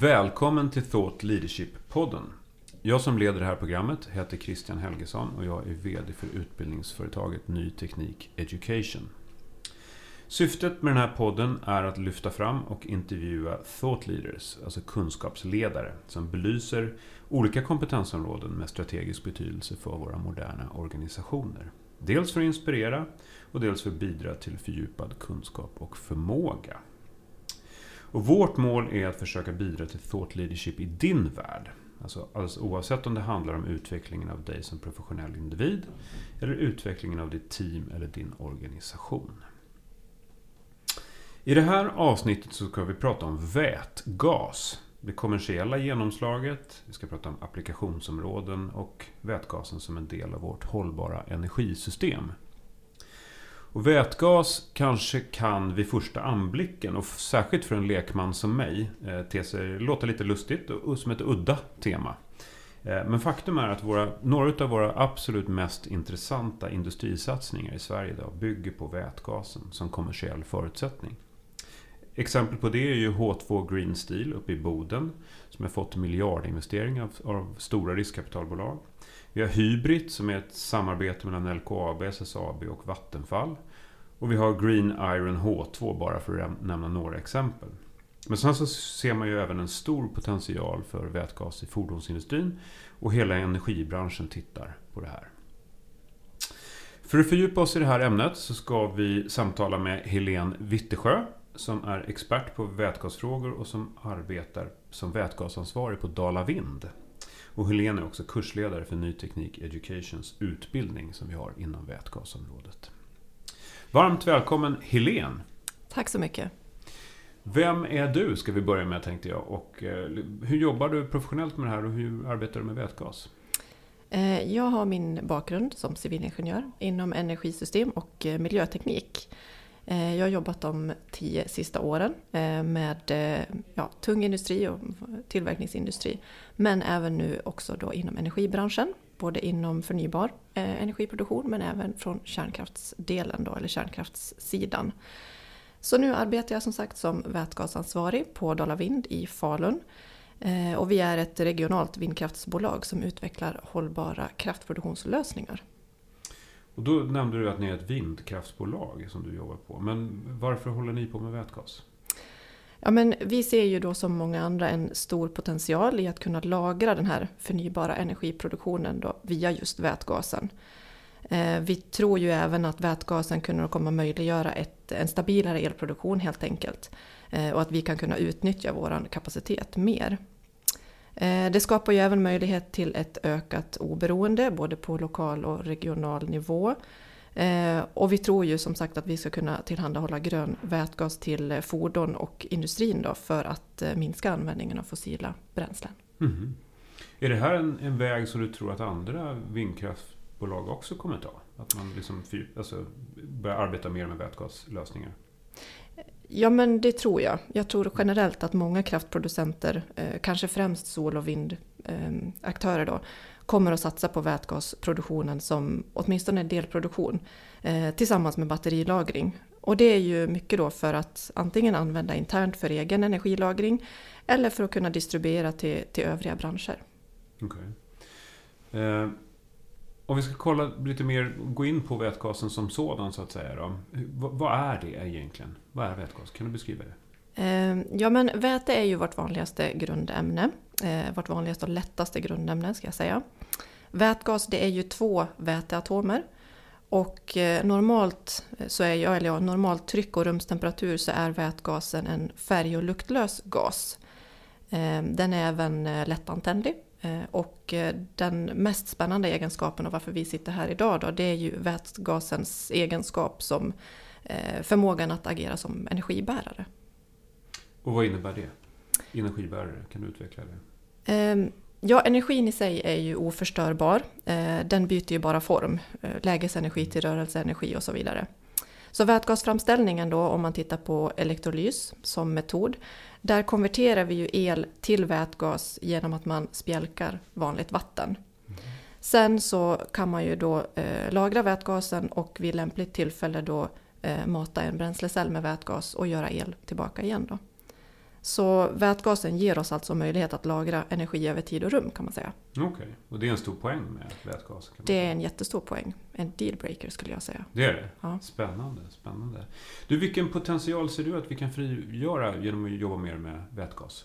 Välkommen till Thought Leadership-podden. Jag som leder det här programmet heter Christian Helgesson och jag är VD för utbildningsföretaget Ny Teknik Education. Syftet med den här podden är att lyfta fram och intervjua thought leaders, alltså kunskapsledare, som belyser olika kompetensområden med strategisk betydelse för våra moderna organisationer. Dels för att inspirera och dels för att bidra till fördjupad kunskap och förmåga. Och vårt mål är att försöka bidra till thought leadership i din värld. Alltså, alltså oavsett om det handlar om utvecklingen av dig som professionell individ eller utvecklingen av ditt team eller din organisation. I det här avsnittet så ska vi prata om vätgas. Det kommersiella genomslaget, vi ska prata om applikationsområden och vätgasen som en del av vårt hållbara energisystem. Och vätgas kanske kan vid första anblicken, och särskilt för en lekman som mig, eh, te sig, låta lite lustigt och som ett udda tema. Eh, men faktum är att våra, några av våra absolut mest intressanta industrisatsningar i Sverige idag bygger på vätgasen som kommersiell förutsättning. Exempel på det är ju H2 Green Steel uppe i Boden som har fått miljardinvesteringar av, av stora riskkapitalbolag. Vi har Hybrid som är ett samarbete mellan LKAB, SSAB och Vattenfall. Och vi har Green Iron H2 bara för att nämna några exempel. Men sen så ser man ju även en stor potential för vätgas i fordonsindustrin och hela energibranschen tittar på det här. För att fördjupa oss i det här ämnet så ska vi samtala med Helene Wittesjö som är expert på vätgasfrågor och som arbetar som vätgasansvarig på Dala Vind. Och Helene är också kursledare för Ny Teknik Educations utbildning som vi har inom vätgasområdet. Varmt välkommen Helene! Tack så mycket! Vem är du, ska vi börja med tänkte jag. Och eh, hur jobbar du professionellt med det här och hur arbetar du med vätgas? Eh, jag har min bakgrund som civilingenjör inom energisystem och eh, miljöteknik. Jag har jobbat de tio sista åren med ja, tung industri och tillverkningsindustri. Men även nu också då inom energibranschen både inom förnybar eh, energiproduktion men även från kärnkraftsdelen då, eller kärnkraftssidan. Så nu arbetar jag som sagt som vätgasansvarig på Dala Vind i Falun. Eh, och vi är ett regionalt vindkraftsbolag som utvecklar hållbara kraftproduktionslösningar. Och då nämnde du att ni är ett vindkraftsbolag som du jobbar på. Men varför håller ni på med vätgas? Ja, men vi ser ju då som många andra en stor potential i att kunna lagra den här förnybara energiproduktionen då via just vätgasen. Eh, vi tror ju även att vätgasen kommer komma möjliggöra ett, en stabilare elproduktion helt enkelt. Eh, och att vi kan kunna utnyttja vår kapacitet mer. Eh, det skapar ju även möjlighet till ett ökat oberoende både på lokal och regional nivå. Eh, och vi tror ju som sagt att vi ska kunna tillhandahålla grön vätgas till fordon och industrin då för att eh, minska användningen av fossila bränslen. Mm. Är det här en, en, väg som du tror att andra vindkraftbolag också kommer ta? Att man liksom alltså, börjar arbeta mer med vätgaslösningar? Ja men det tror jag. Jag tror generellt att många kraftproducenter, eh, kanske främst sol och vindaktörer då, kommer att satsa på vätgasproduktionen som åtminstone delproduktion eh, tillsammans med batterilagring. Och det är ju mycket då för att antingen använda internt för egen energilagring eller för att kunna distribuera till, till övriga branscher. Okay. Eh, om vi ska kolla lite mer, gå in på vätgasen som sådan så att säga. Då. Vad är det egentligen? Vad är vätgas? Kan du beskriva det? Eh, ja men väte är ju vårt vanligaste grundämne. Eh, vårt vanligaste och lättaste grundämne ska jag säga. Vätgas det är ju två väteatomer. Och eh, normalt, så är jag, eller ja, normalt tryck och rumstemperatur så är vätgasen en färg och luktlös gas. Den är även lättantändlig. Och den mest spännande egenskapen och varför vi sitter här idag då, det är ju vätgasens egenskap som förmågan att agera som energibärare. Och vad innebär det? Energibärare, kan du utveckla det? Ja, energin i sig är ju oförstörbar. Eh, den byter ju bara form. Eh, lägesenergi till rörelseenergi och så vidare. Så vätgasframställningen då, om man tittar på elektrolys som metod, där konverterar vi ju el till vätgas genom att man spjälkar vanligt vatten. Mm. Sen så kan man ju då eh, lagra vätgasen och vid lämpligt tillfälle då eh, mata en bränslecell med vätgas och göra el tillbaka igen. Då. Så vätgasen ger oss alltså möjlighet att lagra energi över tid och rum kan man säga. Okej, okay. och det är en stor poäng med vätgas? det är en jättestor poäng. En dealbreaker skulle jag säga. Det är det? Ja. Spännande, spännande. Du, vilken potential ser du att vi kan frigöra genom att jobba mer med vätgas?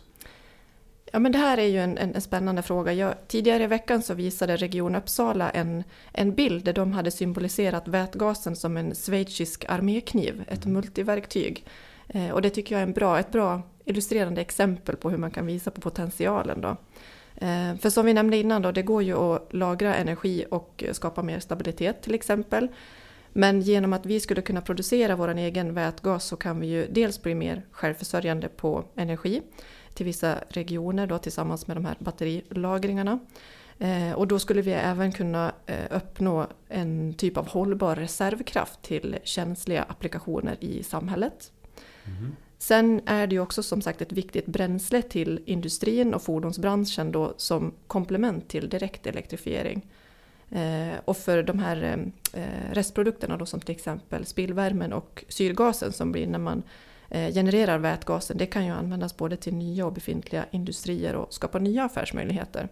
Ja, men det här är ju en, en, en spännande fråga. Jag, tidigare i veckan så visade Region Uppsala en, en bild där de hade symboliserat vätgasen som en schweizisk armékniv, ett mm. multiverktyg. Eh, och det tycker jag är en bra, ett bra illustrerande exempel på hur man kan visa på potentialen. Då. Eh, för som vi nämnde innan, då, det går ju att lagra energi och skapa mer stabilitet till exempel. Men genom att vi skulle kunna producera vår egen vätgas så kan vi ju dels bli mer självförsörjande på energi till vissa regioner då, tillsammans med de här batterilagringarna. Eh, och då skulle vi även kunna eh, uppnå en typ av hållbar reservkraft till känsliga applikationer i samhället. Mm. Sen är det ju också som sagt ett viktigt bränsle till industrin och fordonsbranschen då som komplement till direkt elektrifiering. Eh, och för de här eh, eh, restprodukterna då som till exempel spillvärmen och syrgasen som blir när man Eh, genererar vätgasen, det kan ju användas både till nya och befintliga industrier och skapa nya affärsmöjligheter.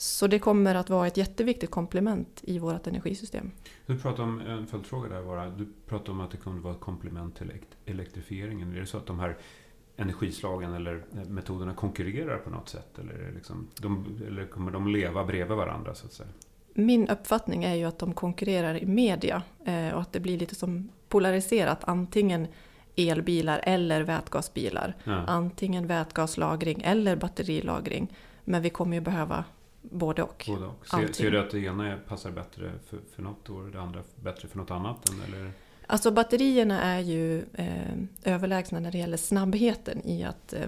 Så det kommer att vara ett jätteviktigt komplement i vårt energisystem. Du pratade om, en följdfråga där bara, du pratade om att det kommer vara ett komplement till elektrifieringen. Är det så att de här energislagen eller metoderna konkurrerar på något sätt? Eller, liksom, de, eller kommer de leva bredvid varandra så att säga? Min uppfattning är ju att de konkurrerar i media eh, och att det blir lite som polariserat. Antingen elbilar eller vätgasbilar. Ja. Antingen vätgaslagring eller batterilagring. Men vi kommer ju behöva både och. Både och. Ser, ser, du att det ena passar bättre för, för något och det andra bättre för något annat? Eller? Alltså batterierna är ju eh, överlägsna när det gäller snabbheten i att eh,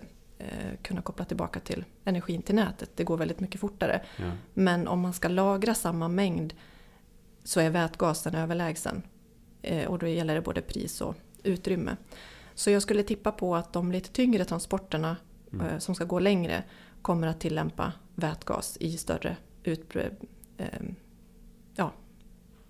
kunna koppla tillbaka till energin till nätet. Det går väldigt mycket fortare. Ja. Men om man ska lagra samma mängd så är vätgasen överlägsen. Eh, och då gäller det både pris och utrymme. Så jag skulle tippa på att de lite tyngre transporterna mm. Eh, som ska gå längre kommer att tillämpa vätgas i större, utbre, eh, ja,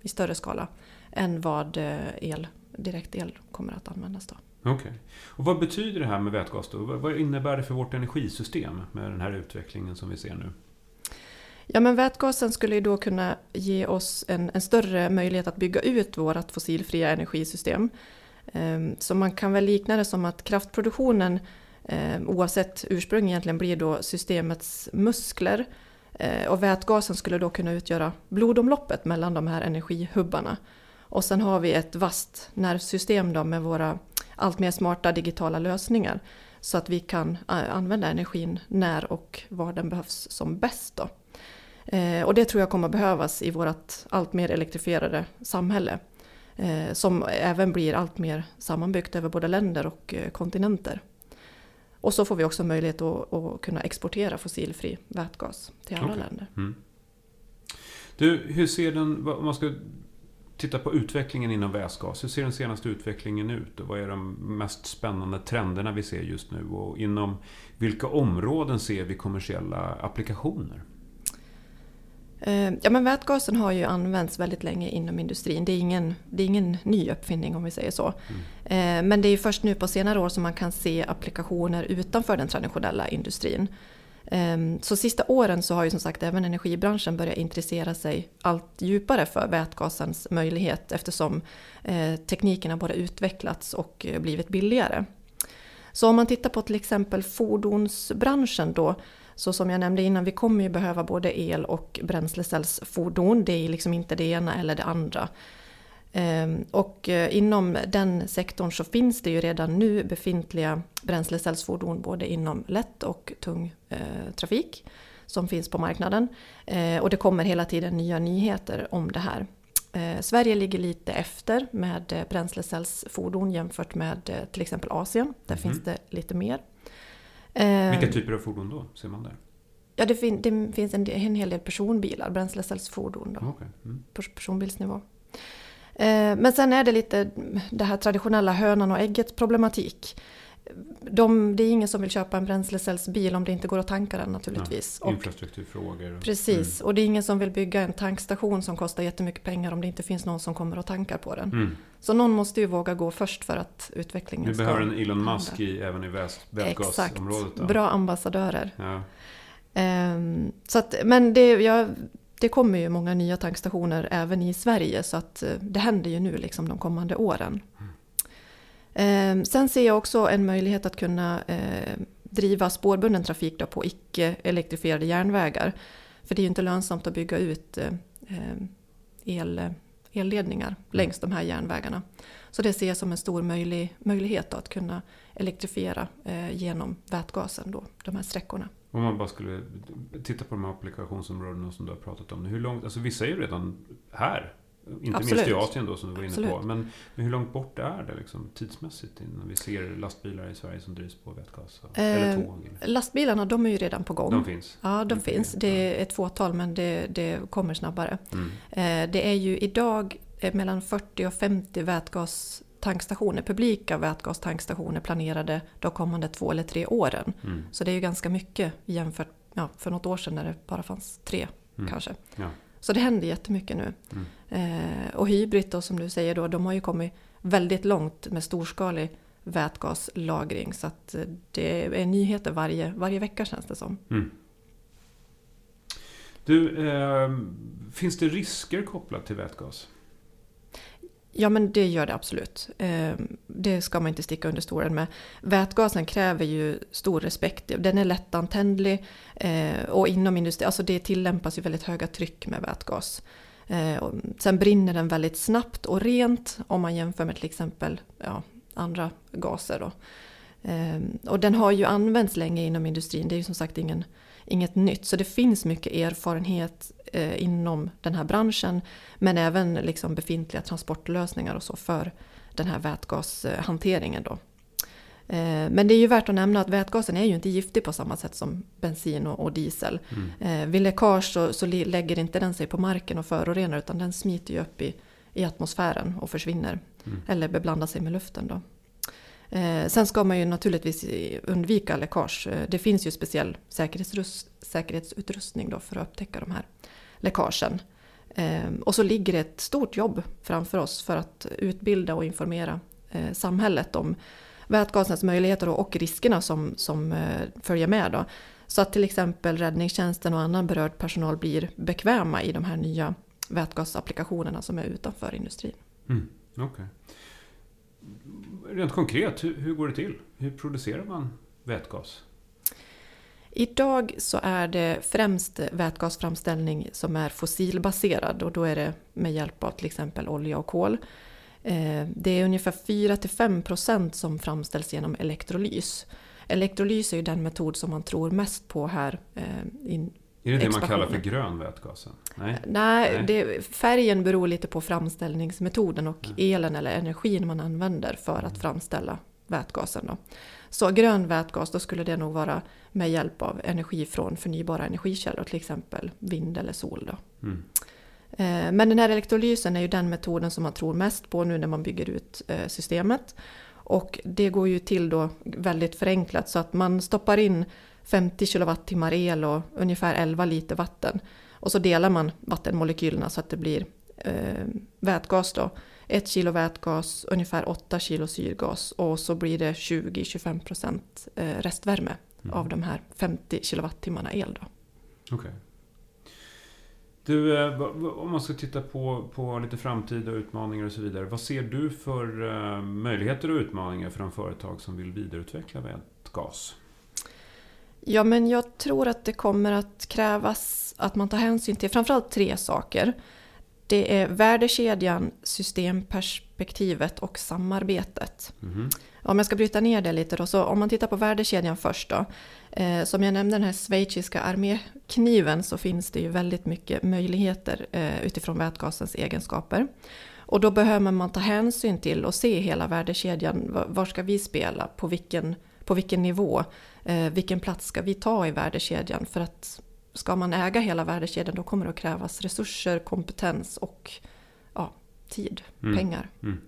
i större skala än vad eh, el, direkt el kommer att användas. Då. Okej. Okay. Och vad betyder det här med vätgas då? Vad innebär det för vårt energisystem med den här utvecklingen som vi ser nu? Ja, men vätgasen skulle ju då kunna ge oss en, en större möjlighet att bygga ut vårt fossilfria energisystem. Ehm, så man kan väl likna det som att kraftproduktionen ehm, Eh, oavsett ursprung egentligen blir då systemets muskler. Eh, och vätgasen skulle då kunna utgöra blodomloppet mellan de här energihubbarna. Och sen har vi ett vasst nervsystem då med våra allt mer smarta digitala lösningar. Så att vi kan eh, använda energin när och var den behövs som bäst. Då. Och det tror jag kommer behövas i vårt allt mer elektrifierade samhälle eh, som även blir allt mer sammanbyggt över både länder och kontinenter. Och så får vi också möjlighet att, att kunna exportera fossilfri vätgas till alla okay. länder. Mm. Du, hur ser den, om man ska titta på utvecklingen inom vätgas, hur ser den senaste utvecklingen ut? Och vad är de mest spännande trenderna vi ser just nu? Och inom vilka områden ser vi kommersiella applikationer? Eh, ja, men vätgasen har ju använts väldigt länge inom industrin. Det är ingen, det är ingen ny uppfinning om vi säger så. Mm. Eh, men det är först nu på senare år som man kan se applikationer utanför den traditionella industrin. Eh, så sista åren så har ju som sagt även energibranschen börjat intressera sig allt djupare för vätgasens möjlighet eftersom tekniken har både utvecklats och blivit billigare. Så om man tittar på till exempel fordonsbranschen då så som jag nämnde innan, vi kommer ju behöva både el och bränslecellsfordon. Det är liksom inte det ena eller det andra. Ehm, och eh, inom den sektorn så finns det ju redan nu befintliga bränslecellsfordon både inom lätt och tung eh, trafik som finns på marknaden. Eh, och det kommer hela tiden nya nyheter om det här. Sverige ligger lite efter med bränslecellsfordon jämfört med till exempel Asien. Där mm. finns det lite mer. Eh, Vilka typer av fordon då? Ser man där? Ja, det, fin det finns en, en, hel del personbilar, bränslecellsfordon då, okay. mm. på personbilsnivå. Eh, men sen är det lite det här traditionella hönan och ägget problematik. De, det är ingen som vill köpa en bränslecellsbil om det inte går att tanka den naturligtvis. Ja, infrastrukturfrågor. Precis, mm. och det är ingen som vill bygga en tankstation som kostar jättemycket pengar om det inte finns någon som kommer och tankar på den. Mm. Så någon måste ju våga gå först för att utvecklingen ska... Vi behöver en Elon Musk i, även i vätgasområdet. Exakt, bra ambassadörer. Ja. Um, så att, men det, jag, det kommer ju många nya tankstationer även i Sverige så att eh, det händer ju nu liksom de kommande åren. Ehm, sen ser jag också en möjlighet att kunna eh, driva spårbunden trafik då på icke-elektrifierade järnvägar. För det är ju inte lönsamt att bygga ut eh, el, elledningar mm. längs de här järnvägarna. Så det ser jag som en stor möjlig, möjlighet att kunna elektrifiera eh, genom vätgasen, då, de här sträckorna. Om man bara skulle titta på de här applikationsområdena som du har pratat om. Hur långt, alltså vissa är ju redan här inte Absolut. minst i Asien då som du var inne Absolut. på. Men, men, hur långt bort är det liksom, tidsmässigt innan vi ser lastbilar i Sverige som drivs på vätgas? Eh, eller tåg? Lastbilarna de är ju redan på gång. De finns? Ja, de finns. Det är ett fåtal men det, det kommer snabbare. Mm. Eh, det är ju idag eh, mellan 40 och 50 vätgastankstationer, publika vätgastankstationer planerade de kommande två eller tre åren. Mm. Så det är ju ganska mycket jämfört ja, för något år sedan när det bara fanns tre mm. kanske. Ja. Så det händer jättemycket nu. Mm. Eh, och Hybrid då, som du säger, då, de har ju kommit väldigt långt med storskalig vätgaslagring. Så att eh, det är nyheter varje, varje vecka känns det som. Mm. Du, eh, finns det risker kopplat till vätgas? Ja men det gör det absolut. Ehm, det ska man inte sticka under stolen med. Vätgasen kräver ju stor respekt. Den är lättantändlig eh, och inom industrin, alltså det tillämpas ju väldigt höga tryck med vätgas. Eh, sen brinner den väldigt snabbt och rent om man jämför med till exempel ja, andra gaser. Då. Ehm, och den har ju använts länge inom industrin, det är ju som sagt ingen, inget nytt. Så det finns mycket erfarenhet eh, inom den här branschen. Men även liksom befintliga transportlösningar och så för den här vätgashanteringen. Då. Eh, men det är ju värt att nämna att vätgasen är ju inte giftig på samma sätt som bensin och, och diesel. Mm. Eh, vid läckage så, så, lägger inte den sig på marken och förorenar utan den smiter ju upp i, i atmosfären och försvinner. Mm. Eller beblandar sig med luften. Då. Eh, sen ska man ju naturligtvis undvika läckage. Eh, det finns ju speciell säkerhetsutrustning då för att upptäcka de här läckagen. Eh, och så ligger det ett stort jobb framför oss för att utbilda och informera samhället om vätgasens möjligheter och riskerna som, som följer med. Då. Så att till exempel räddningstjänsten och annan berörd personal blir bekväma i de här nya vätgasapplikationerna som är utanför industrin. Mm, okay. Rent konkret, hur, hur går det till? Hur producerar man vätgas? Idag så är det främst vätgasframställning som är fossilbaserad och då är det med hjälp av till exempel olja och kol. Eh, det är ungefär 4-5% som framställs genom elektrolys. Elektrolys är ju den metod som man tror mest på här. Eh, är det det man kallar för grön vätgas? Nej, Nej, Det, färgen beror lite på framställningsmetoden och elen eller energin man använder för att mm. framställa vätgasen. Då. Så grön vätgas, då skulle det nog vara med hjälp av energi från förnybara energikällor, till exempel vind eller sol. Då. Mm. Eh, men den här elektrolysen är ju den metoden som man tror mest på nu när man bygger ut eh, systemet. Och det går ju till då väldigt förenklat så att man stoppar in 50 kWh el och ungefär 11 liter vatten. Och så delar man vattenmolekylerna så att det blir eh, vätgas då. 1 kilo vätgas, ungefär 8 kilo syrgas och så blir det 20-25% eh, restvärme mm. av de här 50 kilowattimmarna el. Okej. Okay. Du, eh, om man ska titta på, på lite framtida utmaningar och så vidare. Vad ser du för eh, möjligheter och utmaningar för de företag som vill vidareutveckla vätgas? Ja, men jag tror att det kommer att krävas att man tar hänsyn till framförallt tre saker. Det är värdekedjan, systemperspektivet och samarbetet. Mm. Om jag ska bryta ner det lite då, så om man tittar på värdekedjan först då. Eh, som jag nämnde den här schweiziska armékniven så finns det ju väldigt mycket möjligheter eh, utifrån vätgasens egenskaper. Och då behöver man ta hänsyn till och se hela värdekedjan. Var ska vi spela? På vilken, på vilken nivå? Eh, vilken plats ska vi ta i värdekedjan? För att ska man äga hela värdekedjan då kommer det att krävas resurser, kompetens och ja, tid, mm. pengar. Mm.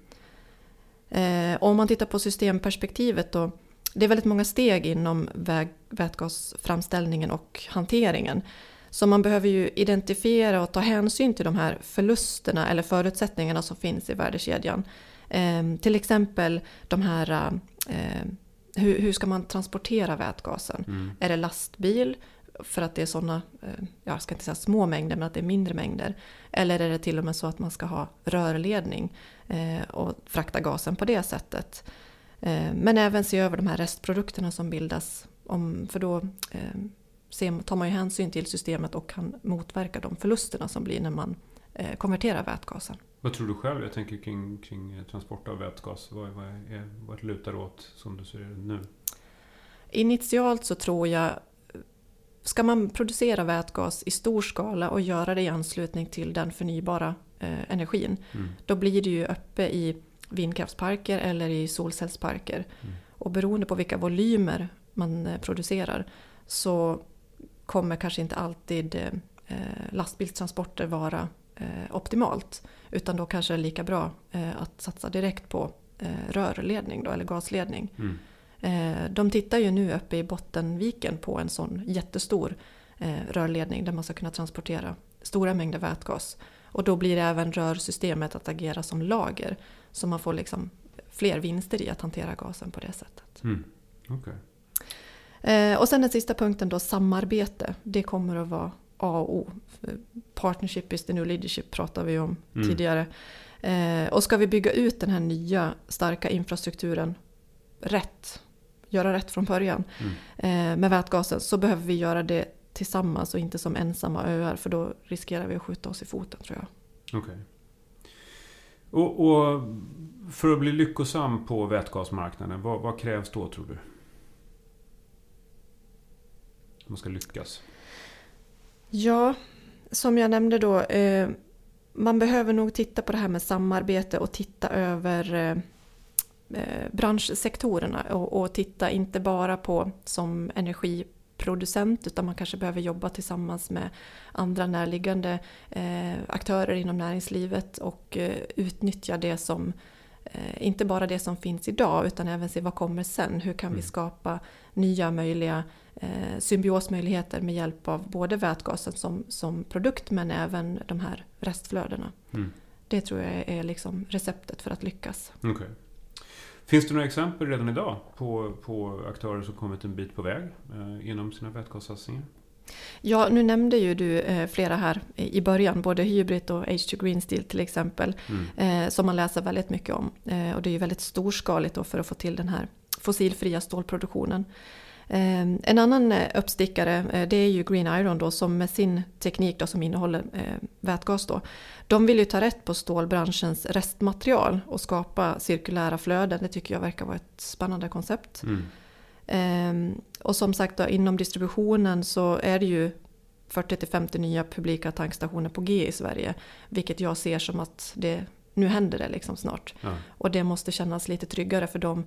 Eh, om man tittar på systemperspektivet då, det är väldigt många steg inom väg, vätgasframställningen och hanteringen. Så man behöver ju identifiera och ta hänsyn till de här förlusterna eller förutsättningarna som finns i värdekedjan. Eh, till exempel de här eh, hur, hur, ska man transportera vätgasen? Mm. Är det lastbil? För att det är sådana, eh, jag ska inte säga små mängder, men att det är mindre mängder. Eller är det till och med så att man ska ha rörledning eh, och frakta gasen på det sättet. Eh, men även se över de här restprodukterna som bildas. Om, för då tar man ju hänsyn till systemet och kan motverka de förlusterna som blir när man konverterar vätgasen. Vad tror du själv? Jag tänker kring, kring transport av vätgas. Vad, vad, är, vad lutar åt som du ser det nu? Initialt så tror jag Ska man producera vätgas i stor skala och göra det i anslutning till den förnybara eh, energin, mm. då blir det ju uppe i vindkraftsparker eller i solcellsparker. Mm. Och beroende på vilka volymer man eh, producerar så kommer kanske inte alltid eh, lastbilstransporter vara eh, optimalt. Utan då kanske det är lika bra eh, att satsa direkt på eh, rörledning då, eller gasledning. Mm. Eh, de tittar ju nu uppe i Bottenviken på en sån jättestor eh, rörledning där man ska kunna transportera stora mängder vätgas. Och då blir även rörsystemet att agera som lager. Så man får liksom fler vinster i att hantera gasen på det sättet. Mm. Okay. Eh, och sen den sista punkten då, samarbete. Det kommer att vara A och O. Partnership is the new leadership pratade vi om mm. tidigare. och ska vi bygga ut den här nya starka infrastrukturen rätt göra rätt från början mm. eh, med vätgasen så behöver vi göra det tillsammans och inte som ensamma öar för då riskerar vi att skjuta oss i foten tror jag. Okay. Och, och för att bli lyckosam på vätgasmarknaden, vad, vad krävs då tror du? Om man ska lyckas? Ja, som jag nämnde då. Eh, man behöver nog titta på det här med samarbete och titta över Eh, branschsektorerna och, och, titta inte bara på som energiproducent utan man kanske behöver jobba tillsammans med andra närliggande eh, aktörer inom näringslivet och eh, utnyttja det som eh, inte bara det som finns idag utan även se vad kommer sen. Hur kan vi mm. skapa nya möjliga eh, symbiosmöjligheter med hjälp av både vätgasen som, som produkt men även de här restflödena. Mm. Det tror jag är liksom receptet för att lyckas. Okay. Finns det några exempel redan idag på, på aktörer som kommit en bit på väg eh, inom sina vätgassatsningar? Ja, nu nämnde ju du eh, flera här i början, både Hybrid och H2 Green Steel till exempel, mm. eh, som man läser väldigt mycket om. Eh, och det är ju väldigt storskaligt då för att få till den här fossilfria stålproduktionen. Ehm, en annan eh, uppstickare eh, det är ju Green Iron då som med sin teknik då som innehåller eh, vätgas då. De vill ju ta rätt på stålbranschens restmaterial och skapa cirkulära flöden. Det tycker jag verkar vara ett spännande koncept. Mm. Ehm, och som sagt då, inom distributionen så är det ju 40-50 nya publika tankstationer på G i Sverige. Vilket jag ser som att det, nu händer det liksom snart. Ja. Och det måste kännas lite tryggare för dem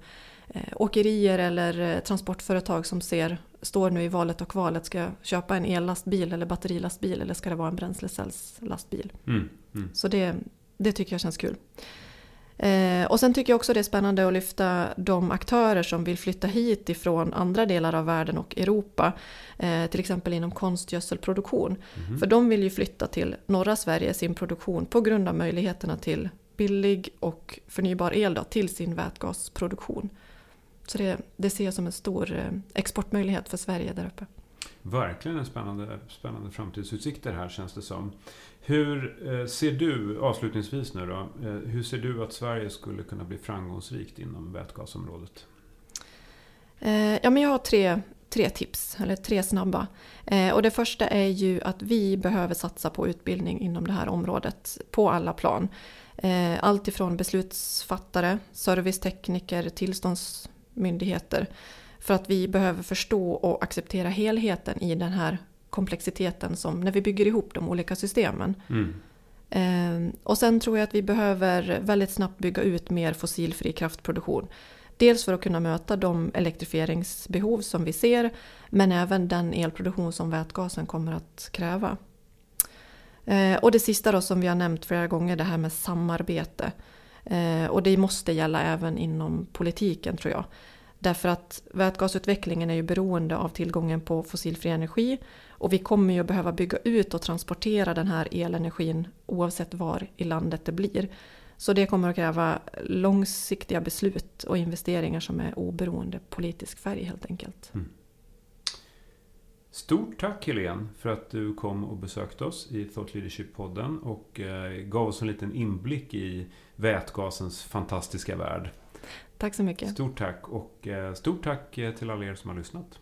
eh, åkerier eller eh, transportföretag som ser, står nu i valet och kvalet. Ska jag köpa en ellastbil eller batterilastbil eller ska det vara en bränslecellslastbil? Mm, mm. Så det, det tycker jag känns kul. Eh, och sen tycker jag också det är spännande att lyfta de aktörer som vill flytta hit ifrån andra delar av världen och Europa. Eh, till exempel inom konstgödselproduktion. Mm. För de vill ju flytta till norra Sverige sin produktion på grund av möjligheterna till billig och förnybar el då, till sin vätgasproduktion. Så det, det ser jag som en stor eh, exportmöjlighet för Sverige där uppe. Verkligen en spännande, spännande framtidsutsikter här känns det som. Hur eh, ser du, avslutningsvis nu då, eh, hur ser du att Sverige skulle kunna bli framgångsrikt inom vätgasområdet? Eh, ja, men jag har tre, tre tips, eller tre snabba. Och det första är ju att vi behöver satsa på utbildning inom det här området på alla plan. Allt ifrån beslutsfattare, servicetekniker, tillståndsmyndigheter. För att vi behöver förstå och acceptera helheten i den här komplexiteten som när vi bygger ihop de olika systemen. Mm. Eh, och sen tror jag att vi behöver väldigt snabbt bygga ut mer fossilfri kraftproduktion. Dels för att kunna möta de elektrifieringsbehov som vi ser men även den elproduktion som vätgasen kommer att kräva. Eh, och det sista då som vi har nämnt flera gånger, det här med samarbete. Eh, och det måste gälla även inom politiken tror jag. Därför att vätgasutvecklingen är ju beroende av tillgången på fossilfri energi och vi kommer ju behöva bygga ut och transportera den här elenergin oavsett var i landet det blir. Så det kommer att kräva långsiktiga beslut och investeringar som är oberoende politisk färg helt enkelt. Mm. Stort tack Helene för att du kom och besökte oss i Thought Leadership-podden och eh, gav oss en liten inblick i vätgasens fantastiska värld. Tack så mycket. Stort tack och eh, stort tack eh, till alla er som har lyssnat.